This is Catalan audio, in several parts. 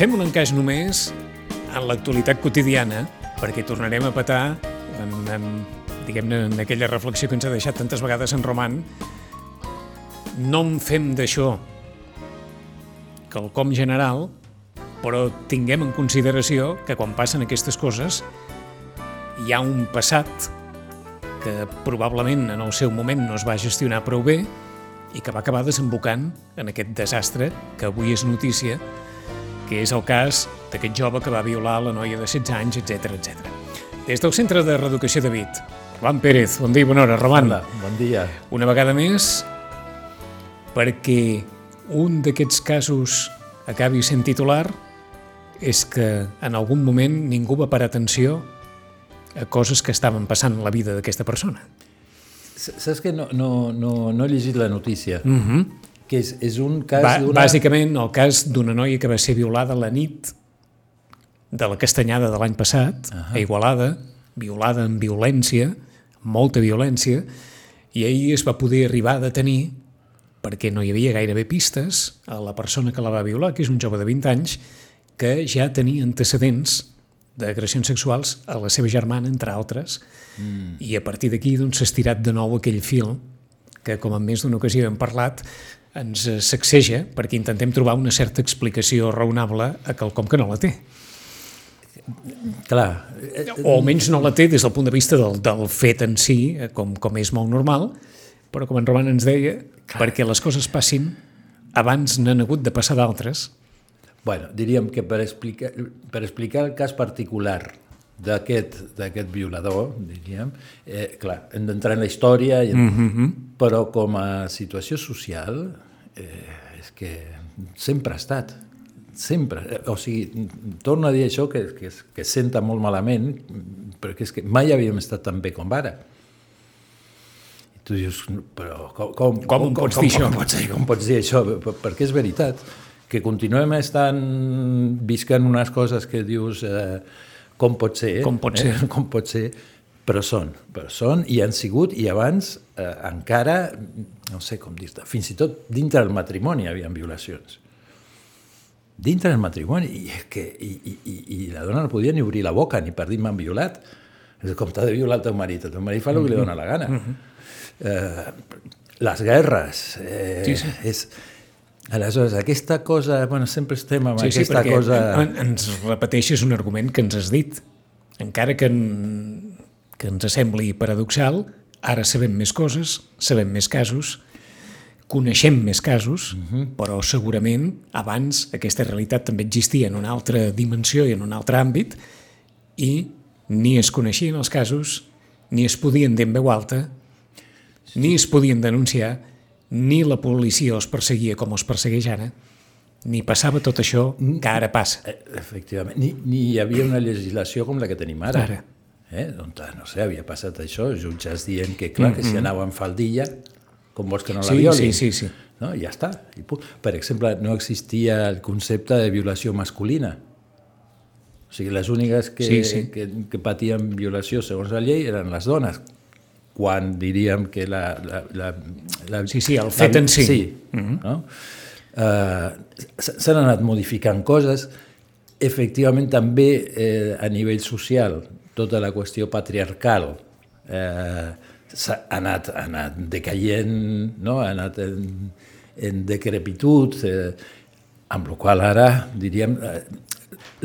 Fem un encaix només en l'actualitat quotidiana, perquè tornarem a petar en, en, diguem-ne, en aquella reflexió que ens ha deixat tantes vegades en Roman. No en fem d'això quelcom general, però tinguem en consideració que quan passen aquestes coses hi ha un passat que probablement en el seu moment no es va gestionar prou bé i que va acabar desembocant en aquest desastre que avui és notícia, que és el cas d'aquest jove que va violar la noia de 16 anys, etc etc. Des del Centre de Reeducació de Vit, Roman Pérez, bon dia i bona hora. Roman, Hola, bon dia. una vegada més, perquè un d'aquests casos acabi sent titular és que en algun moment ningú va parar atenció a coses que estaven passant en la vida d'aquesta persona. Saps que no, no, no, no he llegit la notícia? Mm -hmm. Que és, és un cas d'una... bàsicament, el cas d'una noia que va ser violada la nit de la castanyada de l'any passat, uh -huh. a Igualada, violada amb violència, molta violència, i ahir es va poder arribar a detenir perquè no hi havia gairebé pistes a la persona que la va violar, que és un jove de 20 anys, que ja tenia antecedents d'agressions sexuals a la seva germana, entre altres, mm. i a partir d'aquí doncs, s'ha estirat de nou aquell fil que, com en més d'una ocasió hem parlat, ens sacseja perquè intentem trobar una certa explicació raonable a quelcom que no la té. Clar, O almenys no la té des del punt de vista del, del fet en si, eh, com, com és molt normal, però com en Roman ens deia, perquè les coses passin, abans n'han hagut de passar d'altres. bueno, diríem que per explicar, per explicar el cas particular d'aquest violador, diríem, eh, clar, hem d'entrar en la història, i mm -hmm. però com a situació social eh, és que sempre ha estat, sempre. O sigui, torno a dir això que, que, que senta molt malament, perquè és que mai havíem estat tan bé com ara. I tu dius, però com, com, Com ho pots dir, com? Com, pots dir, com pots dir això? Per- Perquè és veritat que continuem estant viscant unes coses que dius eh, com pot ser, Com pot eh? ser. com pot ser, però són, però són i han sigut, i abans eh, encara, no sé com dir-te, fins i tot dintre del matrimoni hi havia violacions. Dintre del matrimoni, i, és que, i, i, i, i la dona no podia ni obrir la boca ni per dir m'han violat. Com t'ha de violar el teu marit, el teu marit fa el que li dona la gana. eh, les guerres, eh, Sí, sí. és... Aleshores, aquesta cosa, bueno, sempre estem amb Sí, sí, aquesta perquè cosa... en, ens repeteixes un argument que ens has dit. Encara que, en, que ens sembli paradoxal, ara sabem més coses, sabem més casos, coneixem més casos, uh -huh. però segurament abans aquesta realitat també existia en una altra dimensió i en un altre àmbit i ni es coneixien els casos, ni es podien dir en veu alta, ni es podien denunciar, ni la policia els perseguia com els persegueix ara, ni passava tot això que ara passa. Eh, Efectivament, ni, ni hi havia una legislació com la que tenim ara. Ara. Eh? On, no sé, havia passat això, jutges dient que, clar, que si anava en faldilla, com vols que no la Sí, violin? sí, sí, sí. No? I ja està. I. Per exemple, no existia el concepte de violació masculina. O sigui, les úniques que, Sí, sí. que, que patien violació segons la llei eren les dones, quan diríem que la... la, la, la Sí, sí, el fet la, en si. Sí, no? Uh, S'han anat modificant coses. Efectivament, també eh, a nivell social, tota la qüestió patriarcal eh, s'ha anat, ha anat decaient, no? ha anat en, en decrepitud, eh, amb la qual ara, diríem, eh,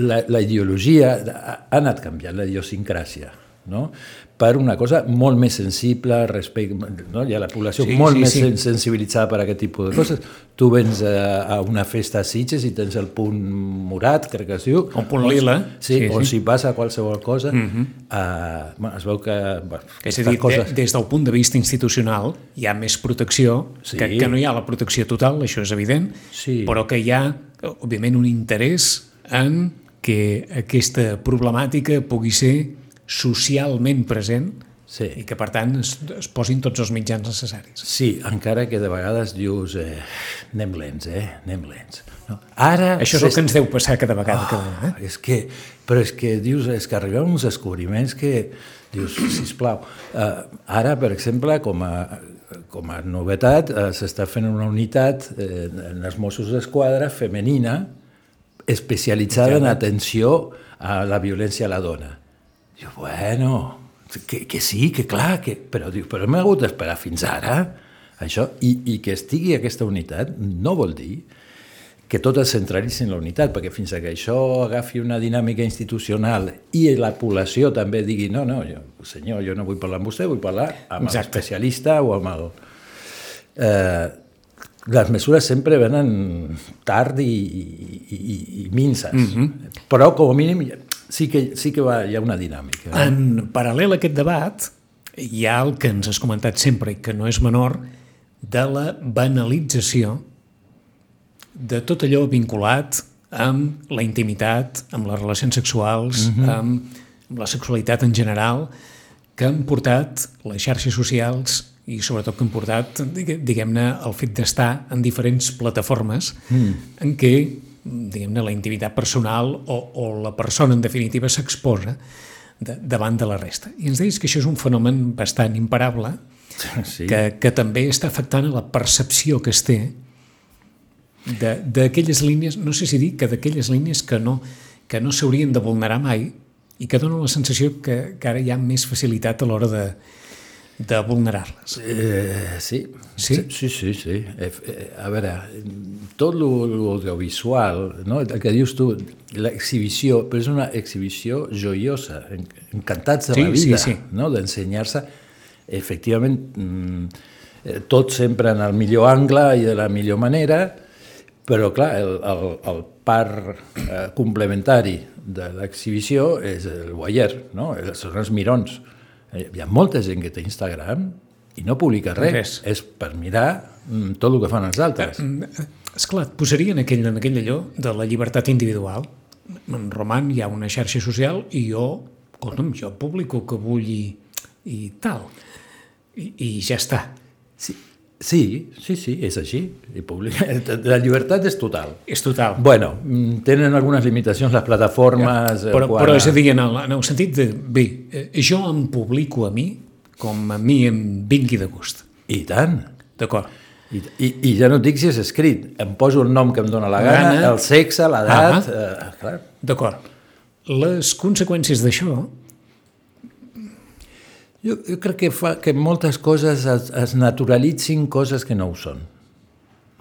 la, la ideologia ha, ha anat canviant, la idiosincràsia, no? Per una cosa molt més sensible respecte, no? hi ha la població Sí, molt sí, més sí. sen- sensibilitzada per aquest tipus de coses. Tu vens a, a una festa a Sitges i tens el punt morat, crec que es diu. El punt lila. Sí, Sí, on sí. si passa qualsevol cosa, uh -huh. uh, bueno, es veu que... Bueno, És a dir, aquestes de, des del punt de vista institucional hi ha més protecció, Sí. que, que no hi ha la protecció total, això és evident, Sí. però que hi ha, òbviament, un interès en que aquesta problemàtica pugui ser socialment present Sí. i que, per tant, es, es posin tots els mitjans necessaris. Sí, encara que de vegades dius eh, anem lents, eh? anem lents. No? Ara... Això és el que ens deu passar cada vegada. Cada, eh? Oh, és que, però és que dius, és que arriben uns descobriments que dius, sisplau, eh, ara, per exemple, com a, com a novetat, eh, s'està fent una unitat eh, en els Mossos d'Esquadra femenina especialitzada en atenció a la violència a la dona. Diu, bueno, que, que sí, que clar, que... però, diu, però m'he hagut d'esperar fins ara, això, i, i que estigui aquesta unitat no vol dir que tot es centralitzi en la unitat, perquè fins que això agafi una dinàmica institucional i la població també digui no, no, jo, senyor, jo no vull parlar amb vostè, vull parlar amb l'especialista o amb el... Eh, les mesures sempre venen tard i, i, i, i minces, mm -hmm. però com a mínim sí que, sí que va, hi ha una dinàmica. Eh? En paral·lel a aquest debat, hi ha el que ens has comentat sempre i que no és menor, de la banalització de tot allò vinculat amb la intimitat, amb les relacions sexuals, mm -hmm. amb, amb la sexualitat en general, que han portat les xarxes socials i sobretot que han portat, diguem-ne, el fet d'estar en diferents plataformes mm. en què, diguem-ne, la intimitat personal o, o la persona, en definitiva, s'exposa de, davant de la resta. I ens deies que això és un fenomen bastant imparable sí. que, que també està afectant a la percepció que es té d'aquelles línies, no sé si dir que d'aquelles línies que no, que no s'haurien de vulnerar mai i que donen la sensació que, que ara hi ha més facilitat a l'hora de, de vulnerar-les. Eh, sí. Sí? Sí, sí, sí. Eh, eh, a veure, tot l'audiovisual, no? el que dius tu, l'exhibició, però és una exhibició joiosa, encantats de sí, la vida, sí, sí. no? d'ensenyar-se, efectivament, mm, eh, tot sempre en el millor angle i de la millor manera, però, clar, el, el, el part eh, complementari de l'exhibició és el voyeur, no? són els mirons. Eh, hi ha molta gent que té Instagram i no publica res, res. és per mirar mm, tot el que fan els altres. Eh, esclar, et posaria en aquell, en aquell allò de la llibertat individual. En Roman hi ha una xarxa social i jo, escolta'm, jo publico el que vull i, i tal. I, I ja està. Sí, Sí, sí, sí, és així. La llibertat és total. És total. Bueno, mm, tenen algunes limitacions les plataformes... Ja, però, quan... però és a dir, en el, en el sentit de, bé, eh, jo em publico a mi com a mi em vingui de gust. I tant. D'acord. I, i, I ja no et dic si és escrit, em poso el nom que em dóna la gana, gana. el sexe, l'edat... Eh, D'acord. Les conseqüències d'això jo, jo crec que fa que moltes coses es, es naturalitzin coses que no ho són,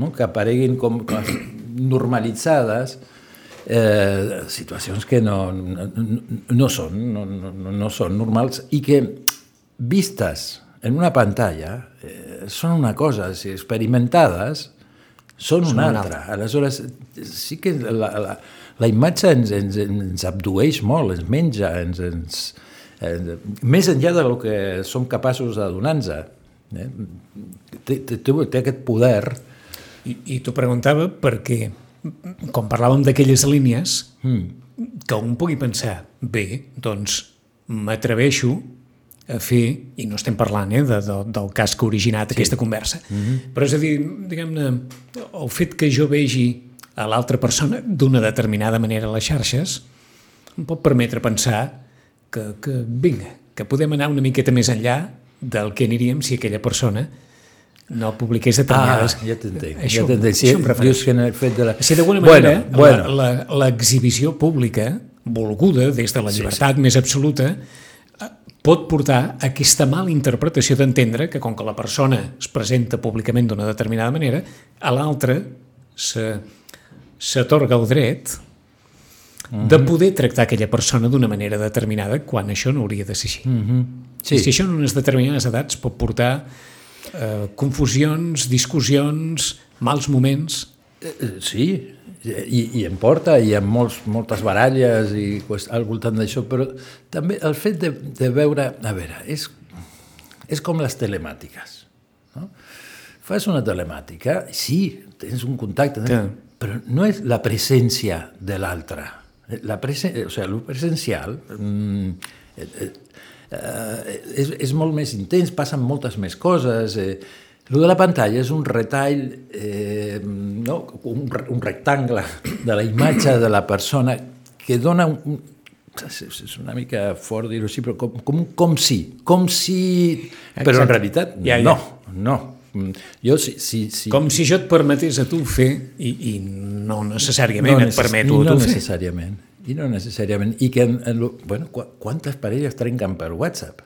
no? que apareguin com, com normalitzades eh, situacions que no, no, no, són, no, no, no són normals i que vistes en una pantalla eh, són una cosa, si experimentades són, una altra. Aleshores, sí que la, la, la imatge ens, ens, ens abdueix molt, ens menja, ens, ens, eh, més enllà del que som capaços de donar-nos. Eh? Té, té, té aquest poder. I, i t'ho preguntava perquè, com parlàvem d'aquelles línies, mm. que un pugui pensar, bé, doncs m'atreveixo a fer, i no estem parlant eh, de, de, del cas que ha originat sí. aquesta conversa, mm -hmm. però és a dir, diguem-ne, el fet que jo vegi a l'altra persona d'una determinada manera a les xarxes em pot permetre pensar que, que vinga, que podem anar una miqueta més enllà del que aniríem si aquella persona no publiqués determinades... Ah, ja t'entenc. Això, ja t'entenc. Si, dius que en el fet de la... Si d'alguna manera bueno, bueno. l'exhibició pública, volguda des de la llibertat sí, sí. més absoluta, eh, pot portar a aquesta mala interpretació d'entendre que com que la persona es presenta públicament d'una determinada manera, a l'altra s'atorga el dret -huh. de poder tractar aquella persona d'una manera determinada quan això no hauria de ser així. Uh -huh. sí. Si això en unes determinades edats pot portar eh, confusions, discussions, mals moments... Eh, eh sí, i, i em porta, i ha molts, moltes baralles i al voltant d'això, però també el fet de, de veure... A veure, és, és com les telemàtiques. No? Fas una telemàtica, sí, tens un contacte, sí. però no és la presència de l'altre la presen o sea, el presencial mm, eh, eh, eh, és, és molt més intens, passen moltes més coses. Eh, el de la pantalla és un retall, eh, no? un, un rectangle de la imatge de la persona que dona un, és una mica fort dir-ho així, però com, com, com si, com si... Exacte. Però en realitat ja, ja. no, no. Mm, jo sí, sí, sí. Com si jo et permetés a tu fer i, i no necessàriament no et permeto no a tu fer. necessàriament. I no necessàriament. I que, en, en, lo- bueno, qu quantes parelles trenquen per WhatsApp?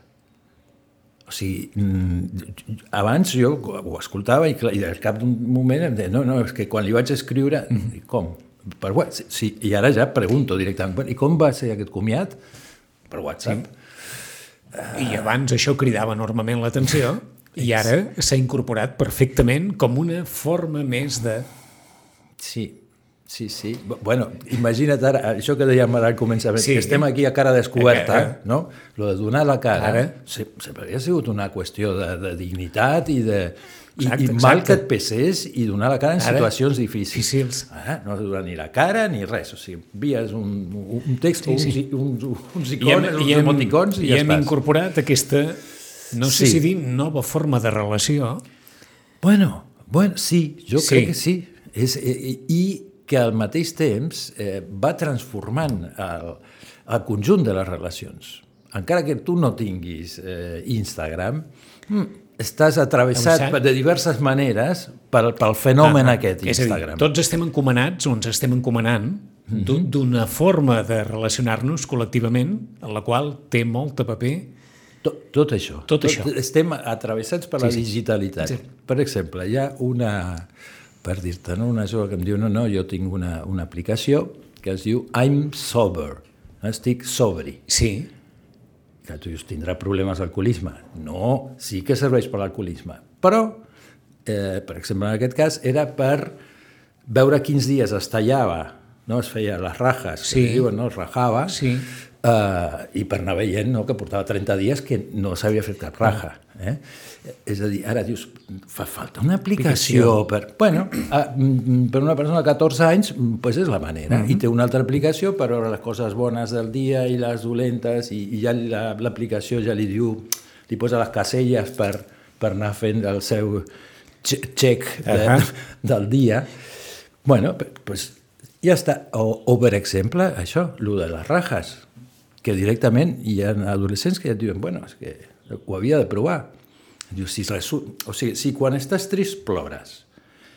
O sigui, mm, abans jo ho escoltava i, clar, i al cap d'un moment em deia, no, no, és que quan li vaig escriure, mm -hmm. com? Per WhatsApp? Sí, i ara ja pregunto directament, "Bueno, i com va ser aquest comiat? Per WhatsApp. Sí. I abans això cridava enormement l'atenció i ara s'ha incorporat perfectament com una forma més de... Sí, sí, sí. Bu- Bueno, imagina't ara, això que dèiem ara al començament, Sí. que estem aquí a cara descoberta, Eh, eh. no? Lo de donar la cara, Ara. se, sempre ha sigut una qüestió de, de dignitat i de... I, Exacte, i mal exacte. que et pesés i donar la cara en Ara, situacions difícils. difícils. Ah, no has de donar ni la cara ni res, o sigui, envies un, un text, sí, Sí, uns, uns, uns I icones, uns emoticons i, i ja hem estàs. incorporat aquesta, no sé Sí. si dir, nova forma de relació. Bueno, bueno, sí, jo Sí. crec que sí. És, i, I que al mateix temps eh, va transformant el, el conjunt de les relacions. Encara que tu no tinguis eh, Instagram, mm, estàs atravessat Travessat. de diverses maneres pel, pel fenomen ah, aquest és a dir, Instagram. tots estem encomanats o ens estem encomanant Mhm. d'un- d'una forma de relacionar-nos col·lectivament en la qual té molta paper Tot, tot això. Tot això. Estem atravessats per Sí, la digitalitat. Sí. Per exemple, hi ha una, per dir-te, no, una jove que em diu, no, no, jo tinc una, una aplicació que es diu I'm Sober, estic sobri. Sí, Que tu dius, tindrà problemes d'alcoholisme. No, sí que serveix per l'alcoholisme. Però, eh, per exemple, en aquest cas, era per veure quins dies es tallava, no? es feia les rajes, Sí. que diuen, no? es rajava, Sí. Uh, i per anar veient no, que portava 30 dies que no s'havia fet cap raja. Eh? És a dir, ara dius, fa falta una aplicació per... Bueno, uh, mm, per una persona de 14 anys, mm, pues és la manera. I té una altra aplicació per veure les coses bones del dia i les dolentes, i, i ja la- l'aplicació ja li diu, li posa les caselles per, per anar fent el seu che- check de, Ahà. del dia. Bueno, pues ja està. O, o per exemple, això, el de les rajes, que directament hi ha adolescents que ja et diuen, bueno, és que ho havia de provar. Diu, si, resu... o sigui, si quan estàs trist plores,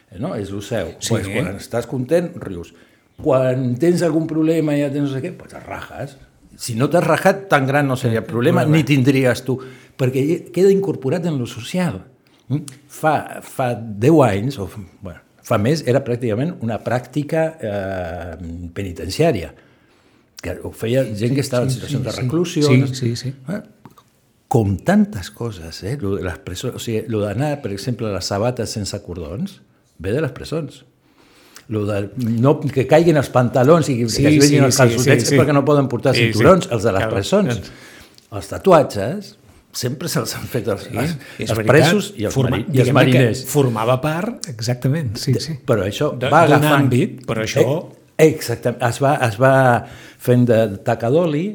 eh, no? és el seu. Sí. Pues, quan estàs content, rius. Quan tens algun problema i ja tens no sé què, pues et rajes. Si no t'has rajat, tan gran no seria el problema, ni tindries tu, perquè queda incorporat en lo social. Mm? Fa, fa 10 anys, o bueno, fa més, era pràcticament una pràctica eh, penitenciària, que ho feia gent que estava en situacions de reclusió. Sí, sí, sí. Eh? Com tantes coses, eh? Lo de les presons, o sigui, lo d'anar, per exemple, a les sabates sense cordons, ve de les presons. Lo de no, que caiguin els pantalons i que, Sí, es vegin sí, els sí, calçotets sí, sí. perquè no poden portar Sí, sí. cinturons, els de les Clar, presons. Els tatuatges sempre se'ls han fet els, els, És els veritat. presos i els, Forma- mari, i els mariners. Formava part, exactament, sí, sí. Però això va d'un agafant... àmbit, però això- Eh, exactament. Es va, es va fent de taca d'oli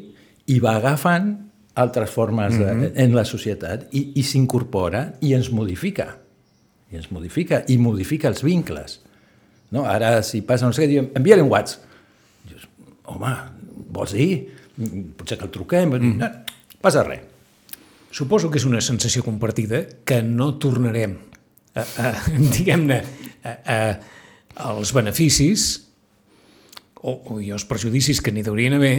i va agafant altres formes de, Mhm. en la societat i, i s'incorpora i ens modifica. I ens modifica i modifica els vincles. No? Ara, si passa no sé què, diuen, envia-li un WhatsApp. Dius, home, vols dir? Potser que el truquem. Mhm. No, passa res. Suposo que és una sensació compartida que no tornarem a, a diguem-ne, als beneficis o, o i els perjudicis que n'hi haurien haver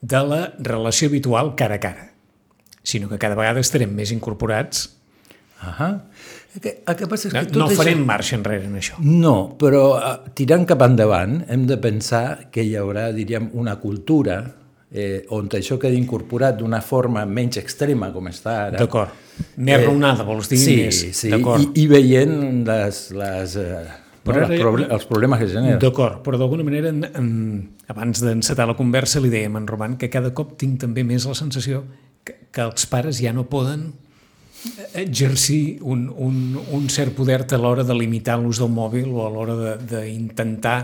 de la relació habitual cara a cara, sinó que cada vegada estarem més incorporats. Ahà. El que, el que passa és No, que tot no això- farem marxa enrere en això. No, però eh, tirant cap endavant hem de pensar que hi haurà, diríem, una cultura eh, on això quedi incorporat d'una forma menys extrema com està ara. D'acord. Més raonada, vols dir? Eh, Sí, més. sí, i, i veient les, les, eh, no, Però ara- proble els problemes que genera. D'acord, però d'alguna manera, en, en, abans d'encetar la conversa, li dèiem en Roman que cada cop tinc també més la sensació que, que els pares ja no poden exercir un, un, un cert poder a l'hora de limitar l'ús del mòbil o a l'hora d'intentar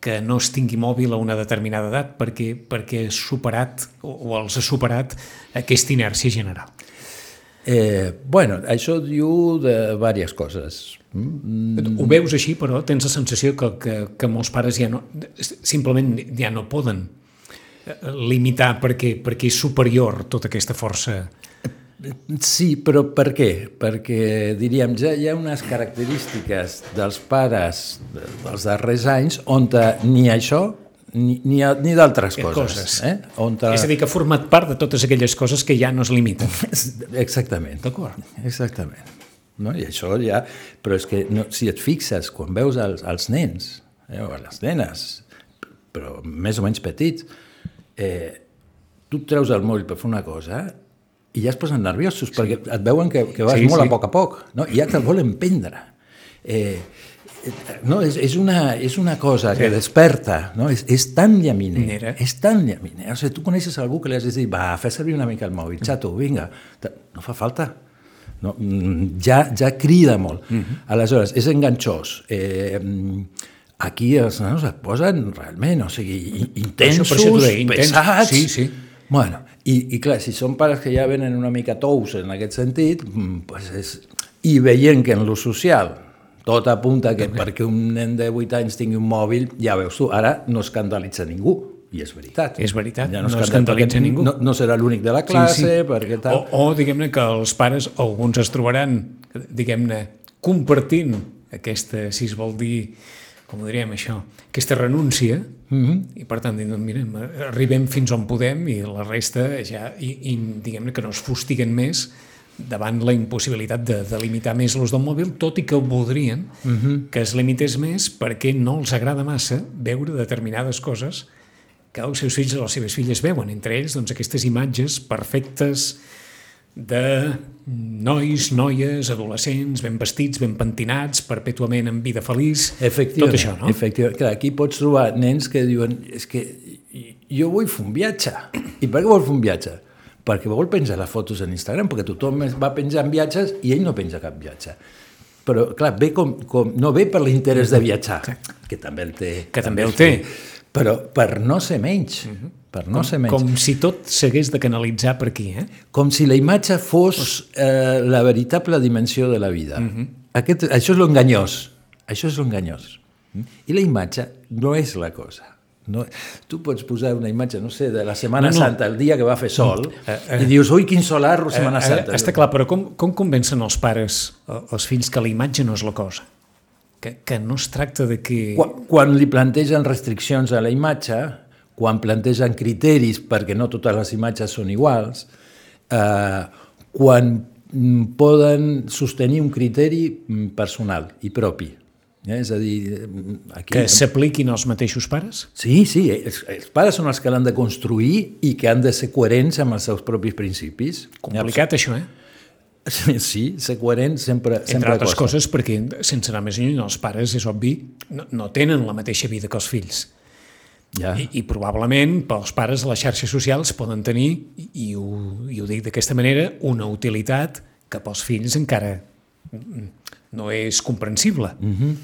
que no es tingui mòbil a una determinada edat perquè, perquè has superat o, o els ha superat aquesta inèrcia general. Eh, bueno, això diu de diverses coses. Mm, Ho veus així, però tens la sensació que, que, que molts pares ja no, simplement ja no poden eh, limitar perquè, perquè és superior tota aquesta força Sí, però per què? Perquè, diríem, ja hi ha unes característiques dels pares dels darrers anys on ni això ni, ni, ni d'altres coses. coses. Eh? On te... És a dir, que ha format part de totes aquelles coses que ja no es limiten. Exactament. D'acord. Exactament. No? I això ja... Però és que no, si et fixes, quan veus els, els nens, eh, o les nenes, però més o menys petits, eh, tu treus el mòbil per fer una cosa i ja es posen nerviosos sí. perquè et veuen que, que vas sí, molt sí. a poc a poc no? i ja te'l volen prendre. Eh, no, és, és, una, és una cosa sí. que desperta, no? és, és tan llaminer, Minera. és tan llaminer. O sigui, tu coneixes algú que li has de dir, va, fes servir una mica el mòbil, xato, vinga, no fa falta. No, mm, ja, ja crida molt. Uh mhm. -huh. Aleshores, és enganxós. Eh, aquí els nanos et posen realment, o sigui, intensos, per això, per això intens, pesats... Sí, sí. Bueno, i, i clar, si són pares que ja venen una mica tous en aquest sentit, mm, pues és... i veient que en lo social tot apunta que perquè un nen de 8 anys tingui un mòbil, ja veus tu, ara no escandalitza ningú, i és veritat. És veritat, ja no, no escandalitza ningú. No, no serà l'únic de la classe, sí, sí. perquè tal... O, o diguem-ne, que els pares, alguns es trobaran, diguem-ne, compartint aquesta, si es vol dir, com ho diríem això, aquesta renúncia, mm -hmm. i per tant, doncs, mirem, arribem fins on podem i la resta ja, i, i diguem-ne que no es fustiguen més davant la impossibilitat de, de limitar més l'ús del mòbil, tot i que voldrien uh mhm. -huh. que es limités més perquè no els agrada massa veure determinades coses que els seus fills o les seves filles veuen, entre ells doncs, aquestes imatges perfectes de nois, noies, adolescents, ben vestits, ben pentinats, perpètuament en vida feliç, tot això, no? Efectivament. Clar, aquí pots trobar nens que diuen és que jo vull fer un viatge. I per què vols fer un viatge? Perquè vol penjar les fotos en Instagram, perquè tothom va penjant viatges i ell no penja cap viatge. Però, clar, ve com, com, no ve per l'interès de viatjar, que també el té. Que també el té. Però per no ser menys. Uh -huh. Per no com, ser menys. Com si tot s'hagués de canalitzar per aquí, eh? Com si la imatge fos eh, la veritable dimensió de la vida. Uh -huh. Aquest, això és l'enganyós. Això és l'enganyós. I la imatge no és la cosa. No, tu pots posar una imatge, no sé, de la Setmana no, no. Santa, el dia que va fer sol, uh, uh, i dius, ui, quin solarro, Setmana uh, Santa. Uh, està clar, però com, com convencen els pares, els fills, que la imatge no és la cosa? Que, que no es tracta de que... Quan, quan li plantegen restriccions a la imatge, quan plantegen criteris perquè no totes les imatges són iguals, eh, quan poden sostenir un criteri mm, personal i propi, Eh? És a dir... Aquí... Que s'apliquin els mateixos pares? Sí, sí, els, els pares són els que l'han de construir i que han de ser coherents amb els seus propis principis. Complicat, això, eh? Sí, ser coherent sempre, sempre Entre altres costa. coses, perquè, sense anar més lluny, els pares, és obvi, no, no tenen la mateixa vida que els fills. Ja. I, I probablement pels pares les xarxes socials poden tenir, i ho, i ho dic d'aquesta manera, una utilitat que pels fills encara no és comprensible. Mm -hmm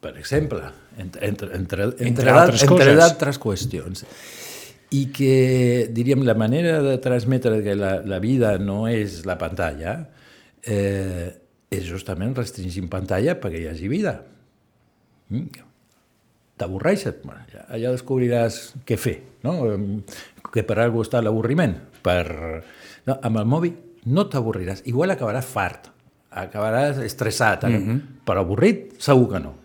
per exemple, entre, entre, entre, entre, entre altres entre d'altres qüestions. I que, diríem, la manera de transmetre que la, la vida no és la pantalla eh, és justament restringir pantalla perquè hi hagi vida. Mm. T'avorreixes? Bueno, ja, ja descobriràs què fer, no? que per algú està l'avorriment. Per... No, amb el mòbil no t'avorriràs. Igual acabaràs fart, acabaràs estressat, mm -hmm. però avorrit segur que no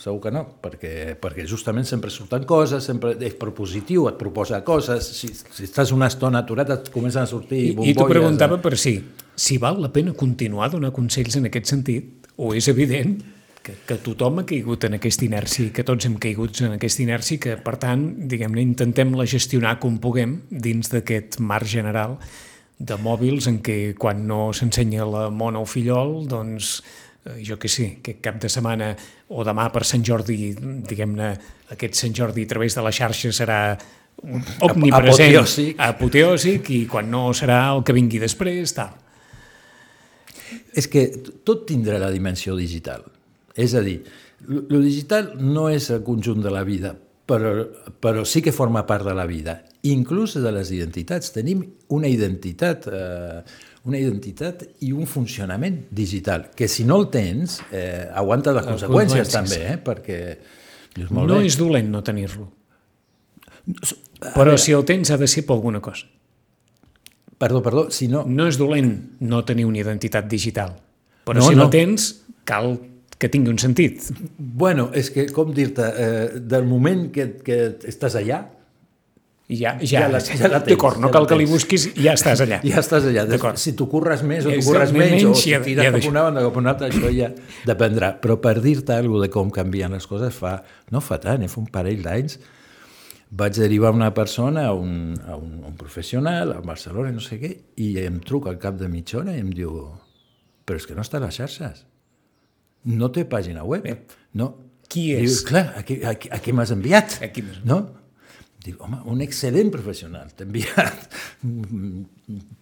segur que no, perquè, perquè justament sempre surten coses, sempre és propositiu, et proposa coses, si, si estàs una estona aturat et comencen a sortir I, bombolles. I t'ho preguntava per si, si val la pena continuar a donar consells en aquest sentit, o és evident que, que tothom ha caigut en aquesta inèrcia, que tots hem caigut en aquesta inèrcia, que per tant, diguem-ne, intentem la gestionar com puguem dins d'aquest marc general de mòbils en què quan no s'ensenya la mona o fillol, doncs Eh, jo que sé, que cap de setmana o demà per Sant Jordi, diguem-ne, aquest Sant Jordi a través de la xarxa serà omnipresent, apoteòsic. apoteòsic i quan no serà el que vingui després, tal. És que tot tindrà la dimensió digital. És a dir, el digital no és el conjunt de la vida, però, però sí que forma part de la vida, inclús de les identitats. Tenim una identitat eh, una identitat i un funcionament digital, que si no el tens, eh, aguanta les conseqüències també, eh, perquè... Dius, molt no bé. és dolent no tenir-lo. Però si el tens ha de ser per alguna cosa. Perdó, perdó, si no... No és dolent no tenir una identitat digital, però No, si no. la tens, cal que tingui un sentit. Bueno, és que, com dir-te, eh, del moment que, que estàs allà, ja, ja, Ja la- ja la tens, no ja cal que li busquis, ja estàs allà. ja estàs allà. Si tu curres més o És curres de- menys, o menys, si ja- tires ja cap una banda cap una altra, això ja dependrà. Però per dir-te alguna de com canvien les coses, fa, no fa tant, eh, fa un parell d'anys, vaig derivar una persona a un, a un, a un professional a Barcelona, no sé què, i em truca al cap de mitja hora i em diu però és que no està a les xarxes. No té pàgina web. No. Qui Diu, és? clar, a qui, a, qui- a qui m'has enviat? A qui m'has No? Dic, home, un excel·lent professional, t'he enviat.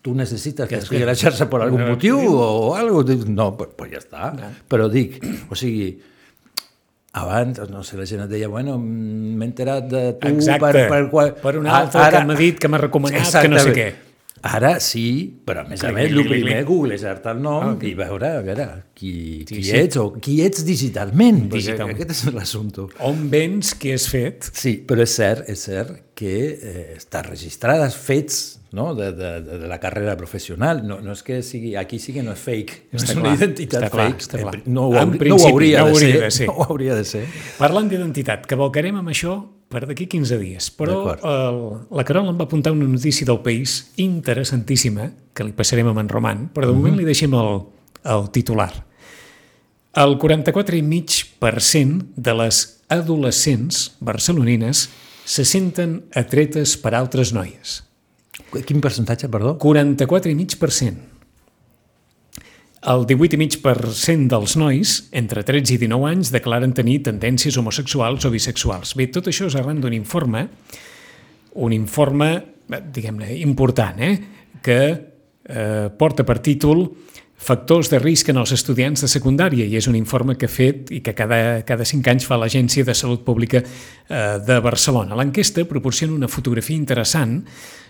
Tu necessites que estigui a la xarxa per algun motiu o, o alguna cosa? No, pues, pues ja està. Però dic, o sigui, abans, no sé, la gent et deia, bueno, m'he enterat de tu Exacte, per, per, qual... per un altre que m'ha dit, que m'ha recomanat, que no sé què. Ara sí, però a més a més, el primer clic. googlejar-te el nom i veure, a veure, qui, qui sí. ets o qui ets digitalment. Digitalment. Aquest és l'assumpte. On vens, què has fet? Sí, però és cert, és cert que eh, està registrades fets no? de, de, de, de la carrera professional. No, no és que sigui, aquí sí que no és fake, no és una clar, identitat està clar, fake. està clar. No, ho, En hauri- no ho hauria, no de, hauria ser, de ser. No ho hauria de ser. Parlant d'identitat, que volcarem amb això per d'aquí 15 dies. Però el, la Carol em va apuntar una notícia del País interessantíssima, que li passarem a en Roman, però de moment li deixem el, el titular. El 44,5% de les adolescents barcelonines se senten atretes per altres noies. Quin percentatge, perdó? 44,5%. El 18,5% dels nois, entre 13 i 19 anys, declaren tenir tendències homosexuals o bisexuals. Bé, tot això és arran d'un informe, un informe, eh, diguem-ne, important, eh? que eh, porta per títol Factors de risc en els estudiants de secundària i és un informe que ha fet i que cada, cada cinc anys fa l'Agència de Salut Pública eh, de Barcelona. L'enquesta proporciona una fotografia interessant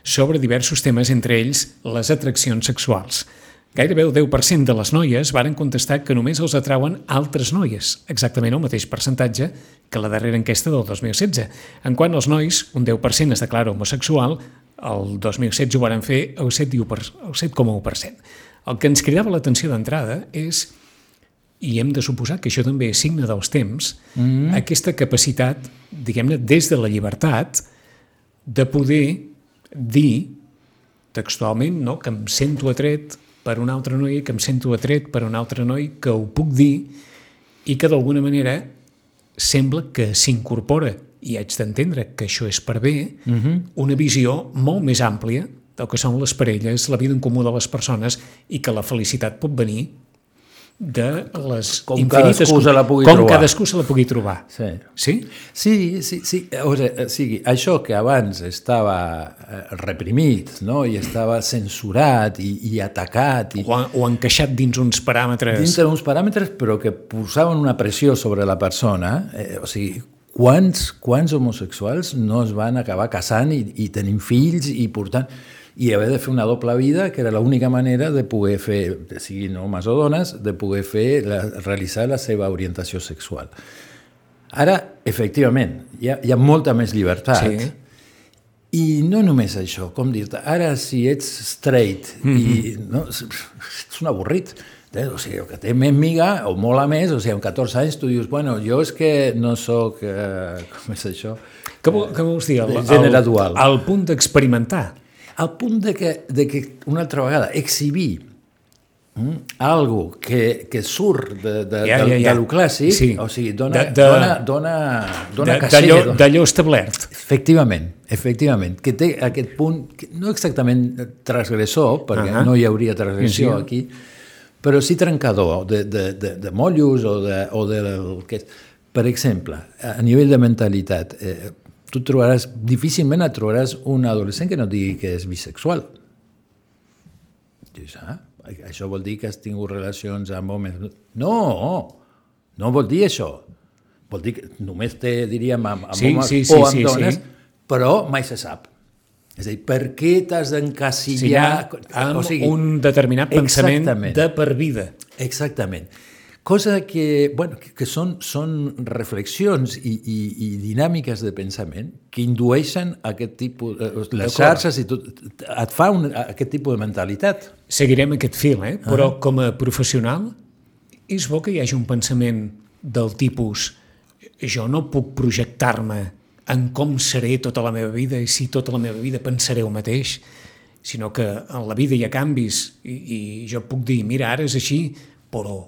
sobre diversos temes, entre ells les atraccions sexuals. Gairebé el 10% de les noies varen contestar que només els atrauen altres noies, exactament el mateix percentatge que la darrera enquesta del 2016. En quant als nois, un 10% es declara homosexual, el 2016 ho varen fer el 7,1%. El 7,1%. El que ens cridava l'atenció d'entrada és i hem de suposar que això també és signe dels temps, mm. aquesta capacitat, diguem-ne, des de la llibertat, de poder dir textualment no, que em sento atret per una altra noia, que em sento atret per un altre noi, que ho puc dir i que d'alguna manera sembla que s'incorpora, i haig d'entendre que això és per bé, mm -hmm. una visió molt més àmplia del que són les parelles, la vida en comú de les persones i que la felicitat pot venir de les Com infinites... cadascú se la pugui com trobar. cadascú se la pugui trobar. Sí. Sí? Sí, sí, sí. O sigui, sigui, això que abans estava eh, reprimit no? i estava censurat i, i atacat i, O, o encaixat dins uns paràmetres... dintre d'uns paràmetres però que posaven una pressió sobre la persona, eh, o sigui, quants, quants homosexuals no es van acabar casant i, i tenint fills i portant i haver de fer una doble vida, que era l'única manera de poder fer, siguin homes o dones, de poder fer, la, realitzar la seva orientació sexual. Ara, efectivament, hi ha, hi ha molta més llibertat, Sí. i no només això, com dir-te, ara si ets straight mm -hmm. i no, és un avorrit, eh? o sigui, que té més miga o mola més, o sigui, amb 14 anys tu dius, bueno, jo és que no sóc, eh, com és això, vol, què vols dir? El, el, dual. Al punt d'experimentar. Al punt de que, de que una altra vegada, exhibir mm, algo que, que surt de, de, Ja, ja, ja. de lo clàssic, Sí. o sigui, dona, De- de- dona, dona, dona D'allò dona- establert. Efectivament, efectivament, que té aquest punt, que no exactament transgressor, perquè uh. -huh. no hi hauria transgressió Sí. aquí, però sí trencador de, de, de, de mollos o de, o de del que. Per exemple, a nivell de mentalitat, eh, tu trobaràs, difícilment et trobaràs un adolescent que no digui que és bisexual. Dius, ah, això vol dir que has tingut relacions amb homes... No, no vol dir això. Vol dir que només té, diríem, amb, amb Sí, homes sí, sí, o amb sí, dones, sí. però mai se sap. És a dir, per què t'has Si hi ha d'encasillar... amb un determinat pensament Exactament. de per vida. Exactament. Cosa que, bueno, que, que són, són reflexions i, i, i dinàmiques de pensament que indueixen aquest tipus... eh, Les xarxes i tot, et fa un, aquest tipus de mentalitat. Seguirem aquest fil, eh? però com a professional és bo que hi hagi un pensament del tipus jo no puc projectar-me en com seré tota la meva vida i si tota la meva vida pensaré el mateix, sinó que en la vida hi ha canvis i, i jo puc dir, mira, ara és així, però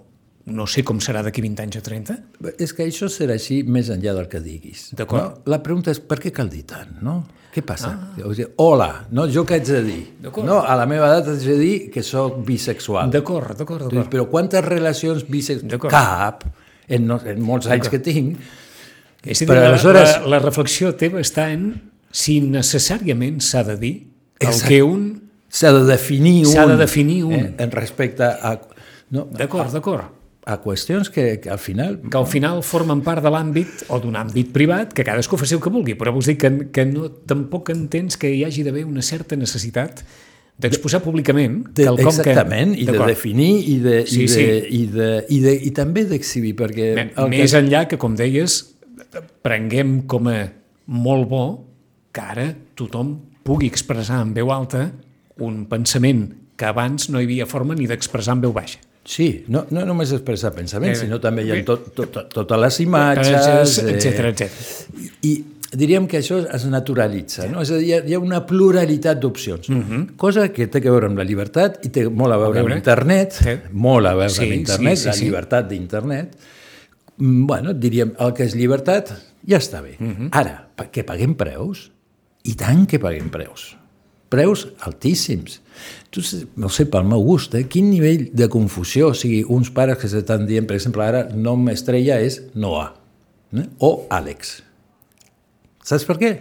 no sé com serà d'aquí 20 anys o 30. És que això serà així més enllà del que diguis. D'acord. No? La pregunta és per què cal dir tant, no? Què passa? Ah. O sigui, hola, no? jo què haig de dir? D'acord. No, a la meva edat haig de dir que sóc bisexual. D'acord, d'acord, d'acord. Però quantes relacions bisexuals... Cap, en, no, en molts anys que tinc. És a dir, Però la, aleshores- la, la reflexió teva està en si necessàriament s'ha de dir el Exacte. que un... S'ha de definir un... S'ha de definir un. Eh, en respecte a... No, D'acord, d'acord. A qüestions que, que al final... Que al final formen part de l'àmbit o d'un àmbit privat, que cadascú faci el que vulgui, però vols dir que, que no, tampoc entens que hi hagi d'haver una certa necessitat d'exposar públicament De, quelcom exactament, que... i de definir i, de, Sí, i, de, sí. i, de, i, de, i també d'exhibir, perquè... Me- el Més que, enllà que, com deies, prenguem com a molt bo que ara tothom pugui expressar en veu alta un pensament que abans no hi havia forma ni d'expressar en veu baixa. Sí, no, no només expressar pensament, Eh, sinó també hi ha tot, tot, totes les imatges... eh, etcètera, etcètera. I diríem que això es naturalitza, no? És a dir, hi ha, hi ha una pluralitat d'opcions, cosa que té que veure amb la llibertat i té molt a veure, Mhm. veure. amb internet, Sí. molt a veure Sí, amb internet, sí, sí, la sí. llibertat d'internet. Mm, Bueno, diríem, el que és llibertat ja està bé. Mhm. Ara, pa- que paguem preus? I tant que paguem preus. Preus altíssims. Tu, no sé, pel meu gust, eh? quin nivell de confusió, o sigui, uns pares que s'estan dient, per exemple, ara, nom estrella és Noah eh? o Àlex. Saps per què?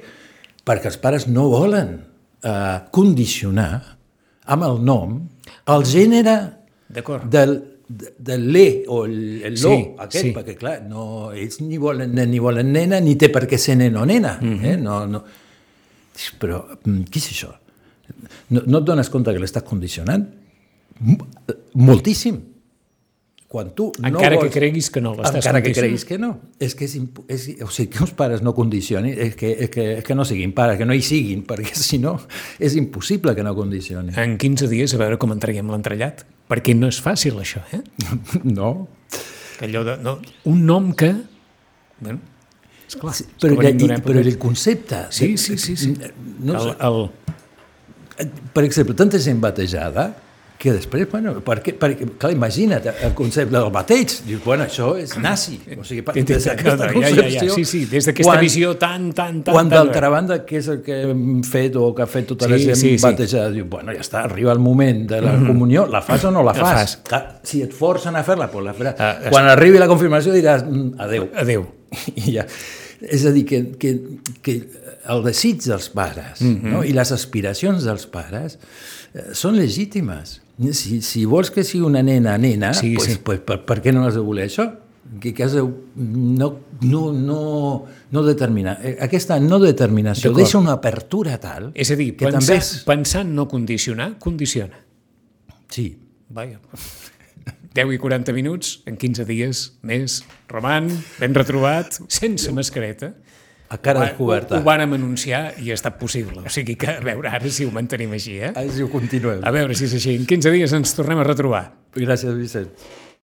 Perquè els pares no volen eh, condicionar amb el nom el gènere del, de, del l'e o el, el lo, Sí, aquest, sí. perquè clar, no, ells ni volen nen ni volen nena, ni té per què ser nen o nena. Mhm. eh? no, no. Però mm, què és això? No, no et dones compte que l'estàs condicionant? M- Moltíssim. Quan tu Encara no que vols... creguis que no l'estàs Encara que creguis que no. És que és, és, o sigui, que els pares no condicionin, és que, és que, és que no siguin pares, que no hi siguin, perquè si no és impossible que no condicionin. En 15 dies a veure com en traiem l'entrellat, perquè no és fàcil això, eh? No. Que allò de, no, un nom que... Bueno, esclar, Sí, però, que d'una però el concepte... Sí, sí, sí. sí. No, el, el, per exemple, tanta gent batejada que després, bueno, perquè, perquè clar, imagina't el concepte del bateig, dius, bueno, això és nazi. O sigui, per, des d'aquesta ja, ja, ja, concepció, sí, sí, des d'aquesta visió tan, tan, tan... Quan d'altra banda, què és el que hem fet o que ha fet tota la Sí, gent sí, sí. batejada? Diu, bueno, ja està, arriba el moment de la comunió, la fas o no la La fas? fas. Clar, si et forcen a fer-la, doncs la faràs. Ah, Quan arribi la confirmació diràs, mm, adeu. Adéu. I ja. És a dir, que, que, que el desig dels pares Mhm. no? i les aspiracions dels pares eh, són legítimes. Si, si vols que sigui una nena, nena, Sí, pues, sí. Pues, per, per què no has de voler això? Que, que has de no, no, no, no determinar. Eh, Aquesta no determinació deixa una apertura tal És a dir, que pensar, també és... pensar en no condicionar, condiciona. Sí, Vaja. 10 i 40 minuts, en 15 dies més. Roman, ben retrobat, sense mascareta. a cara Ho, descoberta. ho vàrem anunciar i ha estat possible. O sigui que, a veure, ara si ho mantenim així, eh? Així ho continuem. A veure si és així. En 15 dies ens tornem a retrobar. Gràcies, Vicent.